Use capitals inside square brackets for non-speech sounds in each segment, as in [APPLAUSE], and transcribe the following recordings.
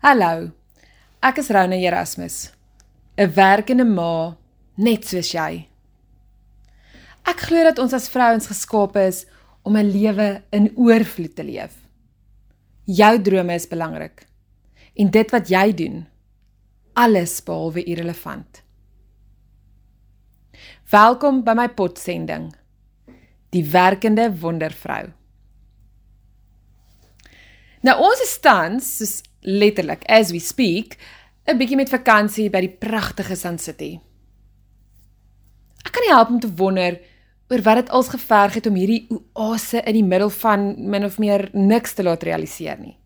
Hallo. Ek is Rona Erasmus. 'n Werkende ma net soos jy. Ek glo dat ons as vrouens geskape is om 'n lewe in oorvloed te leef. Jou drome is belangrik. En dit wat jy doen, alles behalwe irrelevant. Welkom by my potsending. Die werkende wondervrou. Nou ons is tans, soos letterlik as we speak, 'n bietjie met vakansie by die pragtige Sun City. Ek kan nie help om te wonder oor wat dit als geverg het om hierdie oase in die middel van min of meer niks te laat realiseer nie.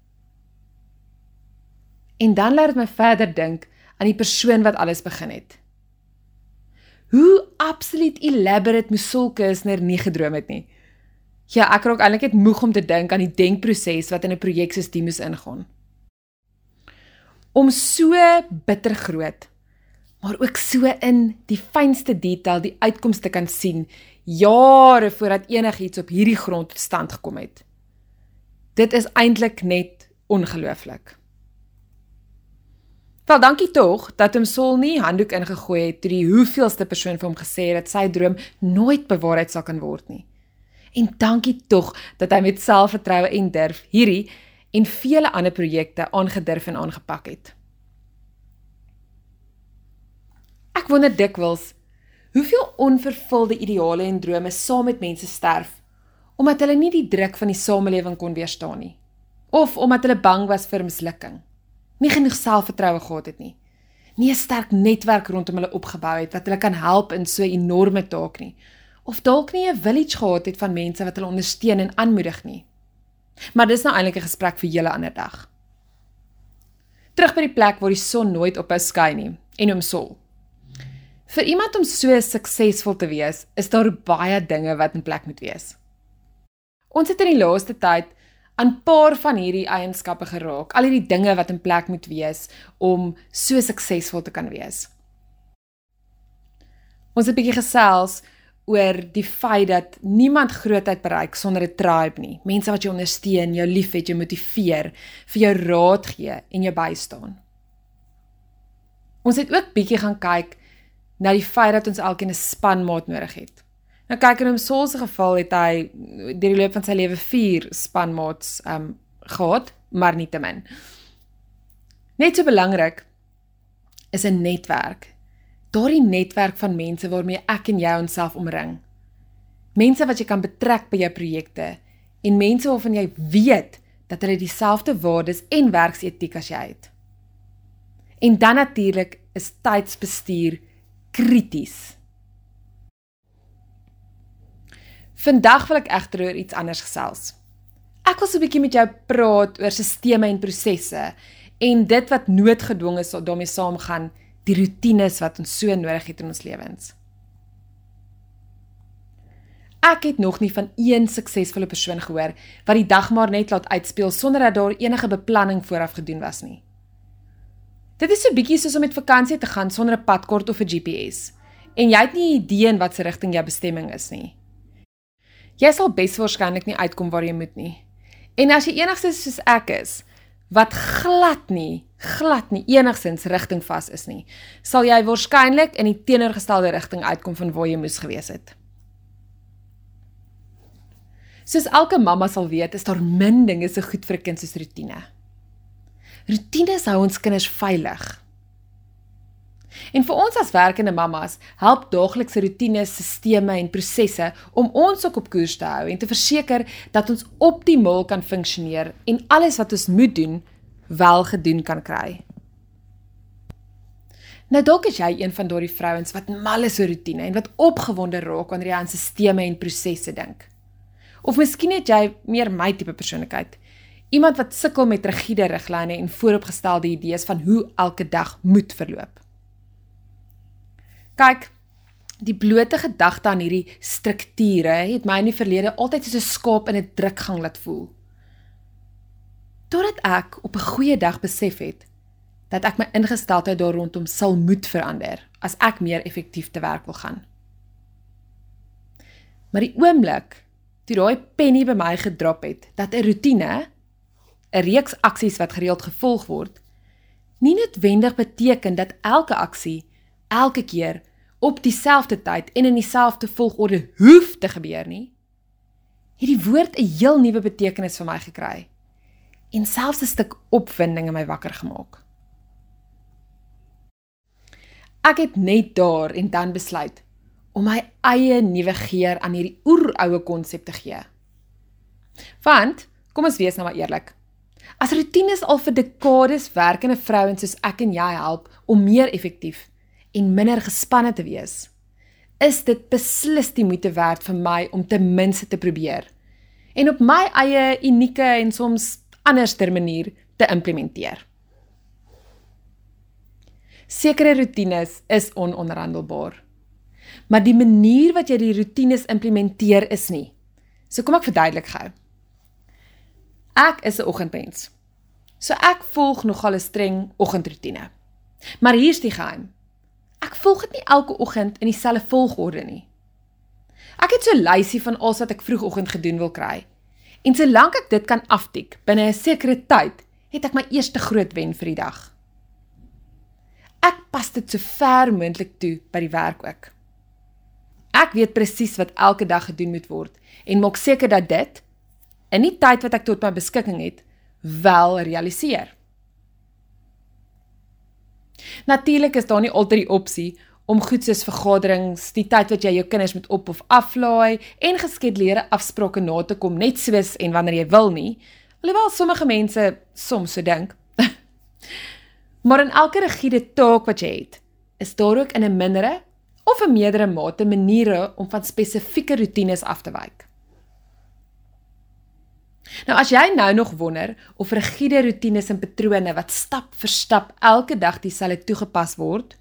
En dan laat dit my verder dink aan die persoon wat alles begin het. Hoe absoluut elaborate moes Sulkesner nie gedroom het nie. Ja, ek raak eintlik net moeg om te dink aan die denkproses wat in 'n projek soos die moes ingaan om so bitter groot maar ook so in die fynste detail die uitkomste kan sien jare voordat enigiets op hierdie grond tot stand gekom het. Dit is eintlik net ongelooflik. Wel dankie tog dat hom Sol nie handdoek ingegooi het toe die hoeveelste persoon vir hom gesê het dat sy droom nooit bewaarheid sal kan word nie. En dankie tog dat hy met selfvertroue en durf hierdie en vele ander projekte aangedurf en aangepak het. Ek wonder dikwels hoeveel onvervulde ideale en drome saam met mense sterf omdat hulle nie die druk van die samelewing kon weerstaan nie of omdat hulle bang was vir mislukking. Nie genoeg selfvertroue gehad het nie. Nie 'n sterk netwerk rondom hulle opgebou het wat hulle kan help in so 'n enorme taak nie. Of dalk nie 'n village gehad het van mense wat hulle ondersteun en aanmoedig nie. Maar dis nou eintlik 'n gesprek vir julle ander dag. Terug by die plek waar die son nooit ophou skyn nie en hom sol. Vir iemand om so suksesvol te wees, is daar baie dinge wat in plek moet wees. Ons het in die laaste tyd aan paar van hierdie eienskappe geraak, al hierdie dinge wat in plek moet wees om so suksesvol te kan wees. Ons het 'n bietjie gesels oor die feit dat niemand grootheid bereik sonder 'n tribe nie. Mense wat jou ondersteun, jou liefhet, jou motiveer, vir jou raad gee en jou bystaan. Ons het ook bietjie gaan kyk na die feit dat ons elkeen 'n spanmaat nodig het. Nou kyk in hom Saul se geval het hy deur die loop van sy lewe 4 spanmaats um gehad, maar nie te min. Net so belangrik is 'n netwerk daardie netwerk van mense waarmee ek en jy onsself omring. Mense wat jy kan betrek by jou projekte en mense waarvan jy weet dat hulle dieselfde waardes en werksetiek as jy het. En dan natuurlik is tydsbestuur krities. Vandag wil ek egter oor iets anders gesels. Ek wil so 'n bietjie met jou praat oor sisteme en prosesse en dit wat noodgedwonge daarmee saamgaan die rotines wat ons so nodig het in ons lewens. Ek het nog nie van een suksesvolle persoon gehoor wat die dag maar net laat uitspeel sonder dat daar enige beplanning vooraf gedoen was nie. Dit is so bietjie soos om met vakansie te gaan sonder 'n padkaart of 'n GPS en jy het nie 'n idee in watter rigting jou bestemming is nie. Jy sal beswaarskynlik nie uitkom waar jy moet nie. En as jy enigsins soos ek is, wat glad nie glad nie enigsins rigting vas is nie, sal jy waarskynlik in die teenoorgestelde rigting uitkom van waar jy moes gewees het. Soos elke mamma sal weet, is daar min dinge so goed vir kind soos rotine. Rotines hou ons kinders veilig. En vir ons as werkende mammas help daaglikse rotines, sisteme en prosesse om ons ook op koers te hou en te verseker dat ons optimaal kan funksioneer en alles wat ons moet doen, wel gedoen kan kry. Nou dalk is jy een van daardie vrouens wat mal is oor rotine en wat opgewonde raak wanneer jy aan sisteme en prosesse dink. Of miskien het jy meer my tipe persoonlikheid. Iemand wat sukkel met rigiede riglyne en vooropgestelde idees van hoe elke dag moet verloop. Kyk, die blote gedagte aan hierdie strukture het my in die verlede altyd soos 'n skaap in 'n drukgang laat voel. Totdat ek op 'n goeie dag besef het dat ek my ingesteldheid daar rondom sal moet verander as ek meer effektief te werk wil gaan. Maar die oomblik toe daai penny by my gedrop het dat 'n rotine, 'n reeks aksies wat gereeld gevolg word, nie noodwendig beteken dat elke aksie elke keer op dieselfde tyd en in dieselfde volgorde hoef te gebeur nie. Hierdie woord 'n heel nuwe betekenis vir my gekry en selfs 'n stuk opwinding in my wakker gemaak. Ek het net daar en dan besluit om my eie nuwe geur aan hierdie oeroue konsep te gee. Want, kom ons wees nou maar eerlik. As rotines al vir dekades werkende vrouens soos ek en jy help om meer effektief en minder gespanne te wees, is dit beslis die moeite werd vir my om ten minste te probeer en op my eie unieke en soms anderster manier te implementeer. Sekere rotines is ononderhandelbaar. Maar die manier wat jy die rotines implementeer is nie. So kom ek verduidelik gou. Ek is 'n oggendmens. So ek volg nogal 'n streng oggendroetine. Maar hier's die geheim. Ek volg dit nie elke oggend in dieselfde volgorde nie. Ek het so 'n lysie van alles wat ek vroegoggend gedoen wil kry. En solank ek dit kan aftik binne 'n sekere tyd, het ek my eerste groot wen vir die dag. Ek pas dit so ver moontlik toe by die werk ook. Ek weet presies wat elke dag gedoen moet word en maak seker dat dit in die tyd wat ek tot my beskikking het, wel realiseer. Natuurlik is daar nie altyd die opsie om goed soos vergaderings, die tyd wat jy jou kinders moet op of aflaai en geskeduleerde afsprake na te kom net soos en wanneer jy wil nie. Alhoewel sommige mense soms so dink. [LAUGHS] maar in elke rigiede taak wat jy het, is daar ook in 'n mindere of 'n meerdere mate maniere om van spesifieke rotines af te wyk. Nou as jy nou nog wonder of rigiede rotines en patrone wat stap vir stap elke dag dieselfde toegepas word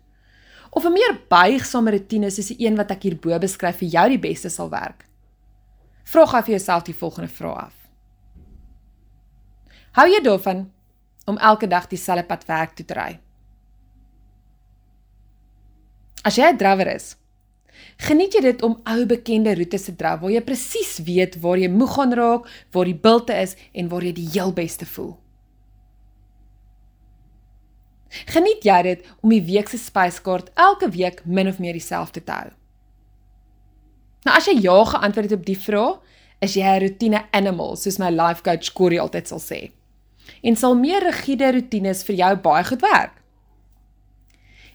of 'n meer buigsame rotine soos die een wat ek hierbo beskryf vir jou die beste sal werk. Vra gou vir jouself die volgende vraag af. Hou jy daarvan om elke dag dieselfde pad werk toe te ry? As jy 'n drawer is, Geniet jy dit om ou bekende roetes te draai waar jy presies weet waar jy moeg gaan raak, waar die bilte is en waar jy die heel beste voel? Geniet jy dit om die week se spyskaart elke week min of meer dieselfde te hou? Nou as jy ja geantwoord het op die vraag, is jy 'n rotine animal soos my life coach Corey altyd sal sê. En sal meer rigiede rotines vir jou baie goed werk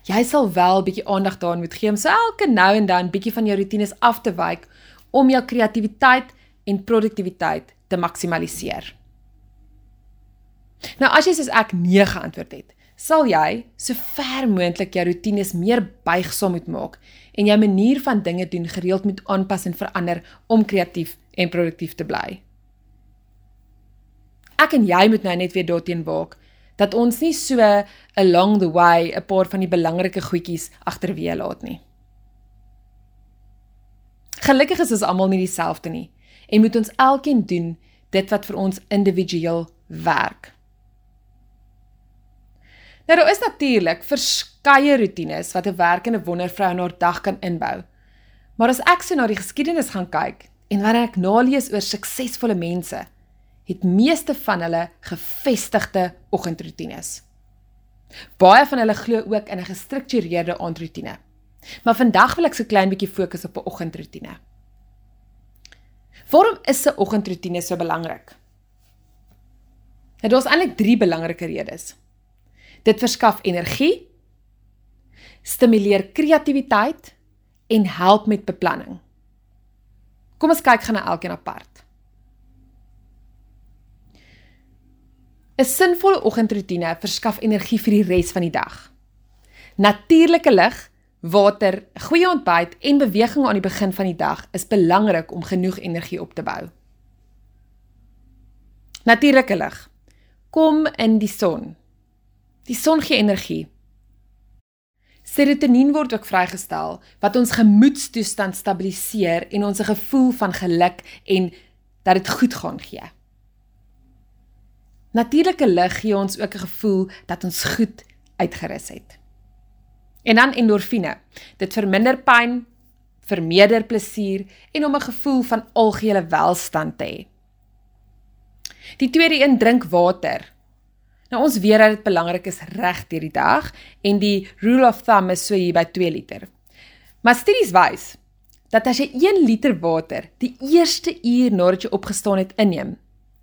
jy sal wel 'n bietjie aandag daaraan moet gee om so elke nou en dan bietjie van jou rotines af te wyk om jou kreatiwiteit en produktiwiteit te maksimaliseer. Nou as jy soos ek nee geantwoord het, sal jy so ver moontlik jou rotines meer buigsaam moet maak en jou manier van dinge doen gereeld moet aanpas en verander om kreatief en produktief te bly. Ek en jy moet nou net weer daarteen waak dat ons nie so along the way 'n paar van die belangrike goedjies agterweë laat nie. Gelukkig is ons almal nie dieselfde nie en moet ons elkeen doen dit wat vir ons individueel werk. Nou daar is natuurlik verskeie rotines wat 'n werkende wondervrou in haar dag kan inbou. Maar as ek so na die geskiedenis gaan kyk en wanneer ek nalees oor suksesvolle mense, het meeste van hulle gevestigde oggendroetines. Baie van hulle glo ook in 'n gestruktureerde aandroetine. Maar vandag wil ek so klein bietjie fokus op 'n oggendroetine. Waarom is 'n oggendroetine so belangrik? Dit is eintlik drie belangrike redes. Dit verskaf energie, stimuleer kreatiwiteit en help met beplanning. Kom ons kyk gaan na elkeen apart. 'n Sinvolle oggendroetine verskaf energie vir die res van die dag. Natuurlike lig, water, goeie ontbyt en beweging aan die begin van die dag is belangrik om genoeg energie op te bou. Natuurlike lig. kom in die son. Die son gee energie. Serotonien word ook vrygestel wat ons gemoedstoestand stabiliseer en ons 'n gevoel van geluk en dat dit goed gaan gee. Natuurlike lig gee ons ook 'n gevoel dat ons goed uitgerus het. En dan endorfine. Dit verminder pyn, vermeerder plesier en om 'n gevoel van algehele welstand te hê. Die tweede een drink water. Nou ons weet dat dit belangrik is reg deur die dag en die rule of thumb is so hier by 2 liter. Maar studies wys dat as jy 1 liter water die eerste uur nadat jy opgestaan het inneem,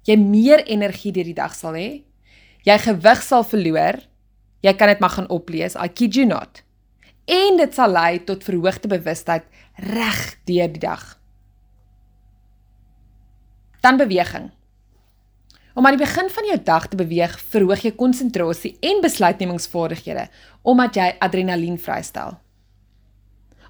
jy meer energie deur die dag sal hê. Jy gewig sal verloor. Jy kan dit maar gaan oplees. I kid you not. En dit sal lei tot verhoogde bewustheid reg deur die dag. Dan beweging. Om aan die begin van jou dag te beweeg, verhoog jy konsentrasie en besluitnemingsvaardighede omdat jy adrenalien vrystel.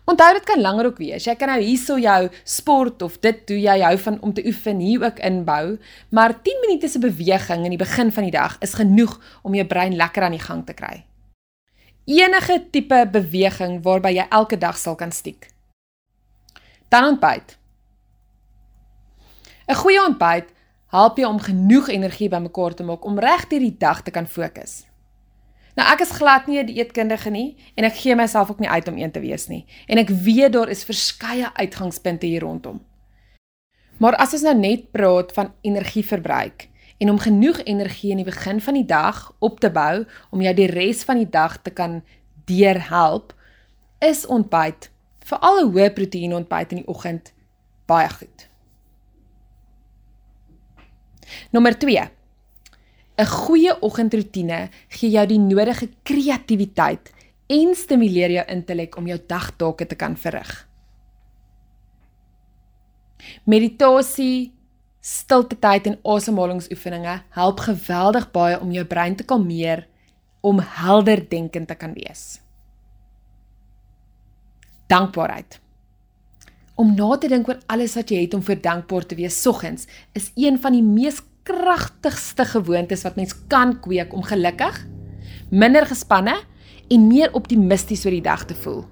Onthou dit kan langer ook wees. Jy kan nou hierso jou sport of dit doen jy hou van om te oefen hier ook inbou, maar 10 minute se beweging in die begin van die dag is genoeg om jou brein lekker aan die gang te kry. Enige tipe beweging waarby jy elke dag sal kan stiek. Dan ontbyt. 'n Goeie ontbyt help jou om genoeg energie bymekaar te maak om reg deur die dag te kan fokus. Nou ek is glad nie 'n dieetkundige nie en ek gee myself ook nie uit om een te wees nie en ek weet daar is verskeie uitgangspunte hier rondom. Maar as ons nou net praat van energieverbruik en om genoeg energie in die begin van die dag op te bou om jou die res van die dag te kan deurhelp, is ontbyt, veral 'n hoë proteïen ontbyt in die oggend, baie goed. Nommer 2. 'n Goeie oggendroetine gee jou die nodige kreatiwiteit en stimuleer jou intellek om jou dagtake te kan verrig. Meditasie, stilte tyd en asemhalingsoefeninge help geweldig baie om jou brein te kalmeer om helder denkend te kan wees. Dankbaarheid. Om na te dink oor alles wat jy het om vir dankbaar te wees soggens is een van die mees kragtigste gewoontes wat mens kan kweek om gelukkig, minder gespanne en meer optimisties oor die dag te voel.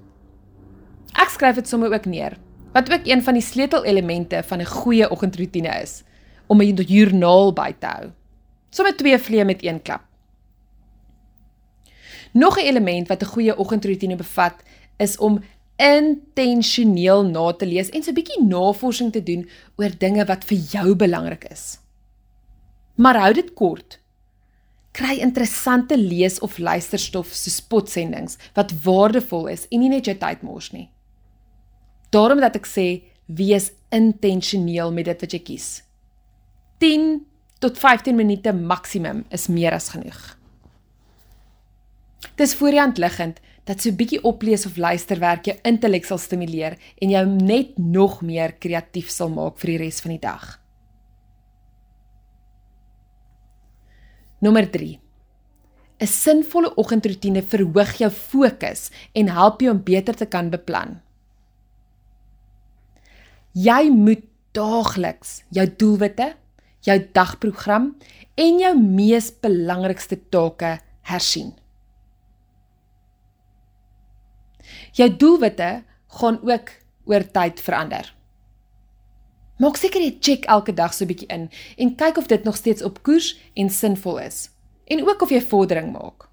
Ek skryf dit sommer ook neer, wat ook een van die sleutelelemente van 'n goeie oggendroetine is, om 'n joernaal by te hou. Sommige twee vleie met een klap. Nog 'n element wat 'n goeie oggendroetine bevat, is om intentioneel na te lees en so 'n bietjie navorsing te doen oor dinge wat vir jou belangrik is. Maar hou dit kort. Kry interessante lees of luisterstof so spotsendings wat waardevol is en nie net jou tyd mors nie. Daarom dat ek sê wees intentioneel met dit wat jy kies. 10 tot 15 minute maksimum is meer as genoeg. Dis voorhand liggend dat so 'n bietjie oplees of luisterwerk jou intellek sal stimuleer en jou net nog meer kreatief sal maak vir die res van die dag. Nommer 3. 'n Sinvolle oggendroetine verhoog jou fokus en help jou om beter te kan beplan. Jy moet daagliks jou doelwitte, jou dagprogram en jou mees belangrikste take hersien. Jou doelwitte gaan ook oor tyd verander. Maak seker jy check elke dag so 'n bietjie in en kyk of dit nog steeds op koers en sinvol is en ook of jy vordering maak.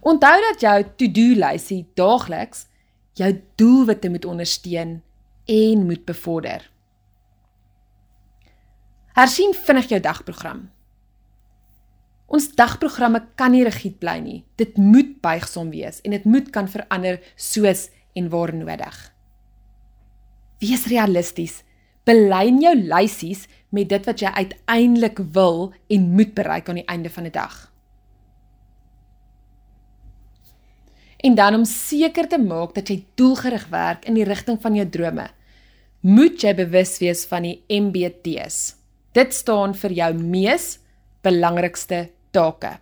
Onthou dat jou to-do lysie daagliks jou doelwitte moet ondersteun en moet bevorder. Hersien vinnig jou dagprogram. Ons dagprogramme kan nie rigied bly nie. Dit moet buigsaam wees en dit moet kan verander soos en waar nodig. Wees realisties belyn jou lysies met dit wat jy uiteindelik wil en moet bereik aan die einde van die dag. En dan om seker te maak dat jy doelgerig werk in die rigting van jou drome, moet jy bewus wees van die MBT's. Dit staan vir jou mees belangrikste take.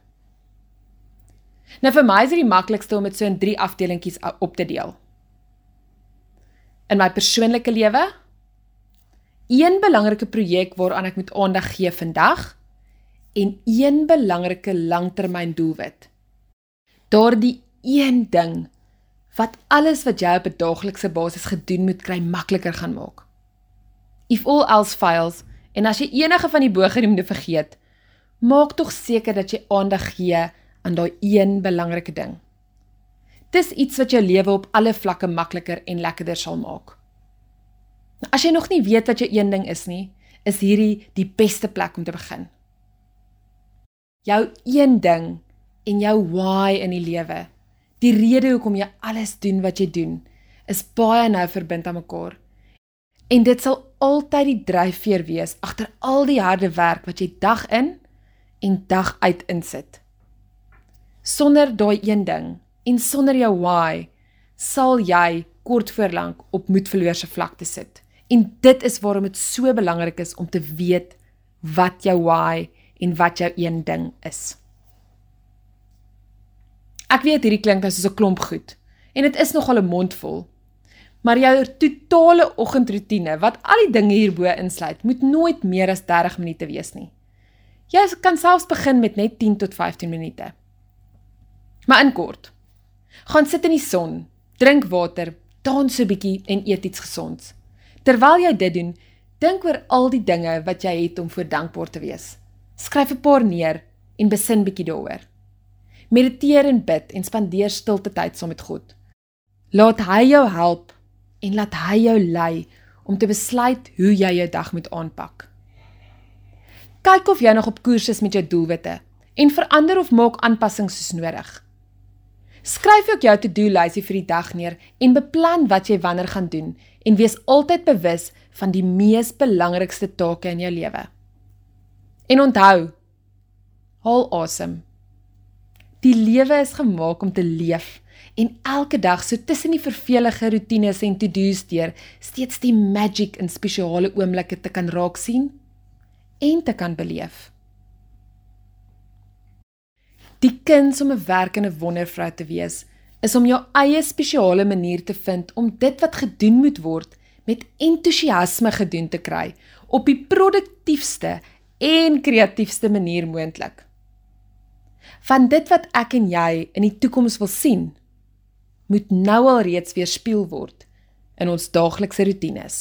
Nou vir my is dit die maklikste om dit so in 3 afdelingkies op te deel. In my persoonlike lewe, een belangrike projek waaraan ek moet aandag gee vandag en een belangrike langtermyndoelwit. Daardie een ding wat alles wat jy op 'n daaglikse basis gedoen moet kry makliker gaan maak. If all else fails en as jy enige van die bogenoemde vergeet, maak tog seker dat jy aandag gee aan daai een belangrike ding. Dis iets wat jou lewe op alle vlakke makliker en lekkerder sal maak. As jy nog nie weet wat jou een ding is nie, is hierdie die beste plek om te begin. Jou een ding en jou why in die lewe Die rede hoekom jy alles doen wat jy doen, is baie nou verbind aan mekaar. En dit sal altyd die dryfveer wees agter al die harde werk wat jy dag in en dag uit insit. Sonder daai een ding en sonder jou why sal jy kort voor lank op moedverloorse vlakte sit. En dit is waarom dit so belangrik is om te weet wat jou why en wat jou een ding is. Ek weet hierdie klink nou soos 'n klomp goed en dit is nogal 'n mondvol. Maar jou totale oggendroetine wat al die dinge hierbo insluit, moet nooit meer as 30 minute wees nie. Jy kan selfs begin met net 10 tot 15 minute. Maar in kort. Gaan sit in die son, drink water, dans so 'n bietjie en eet iets gesonds. Terwyl jy dit doen, dink oor al die dinge wat jy het om voor dankbaar te wees. Skryf 'n paar neer en besin bietjie daaroor. Mediteer en bid en spandeer stilte tyd saam met God. Laat hy jou help en laat hy jou lei om te besluit hoe jy jou dag moet aanpak. Kyk of jy nog op koers is met jou doelwitte en verander of maak aanpassings soos nodig. Skryf ook jou to-do lysie vir die dag neer en beplan wat jy wanneer gaan doen en wees altyd bewus van die mees belangrikste take in jou lewe. En onthou, haal asem. Awesome. Die lewe is gemaak om te leef en elke dag so tussen die vervelige rotines en to-dos deur steeds die magic en spesiale oomblikke te kan raak sien en te kan beleef. Die kuns om 'n werkende wondervrou te wees is om jou eie spesiale manier te vind om dit wat gedoen moet word met entoesiasme gedoen te kry op die produktiefste en kreatiefste manier moontlik van dit wat ek en jy in die toekoms wil sien, moet nou al reeds weerspieël word in ons daaglikse roetines.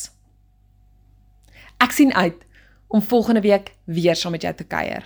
Ek sien uit om volgende week weer saam met jou te kuier.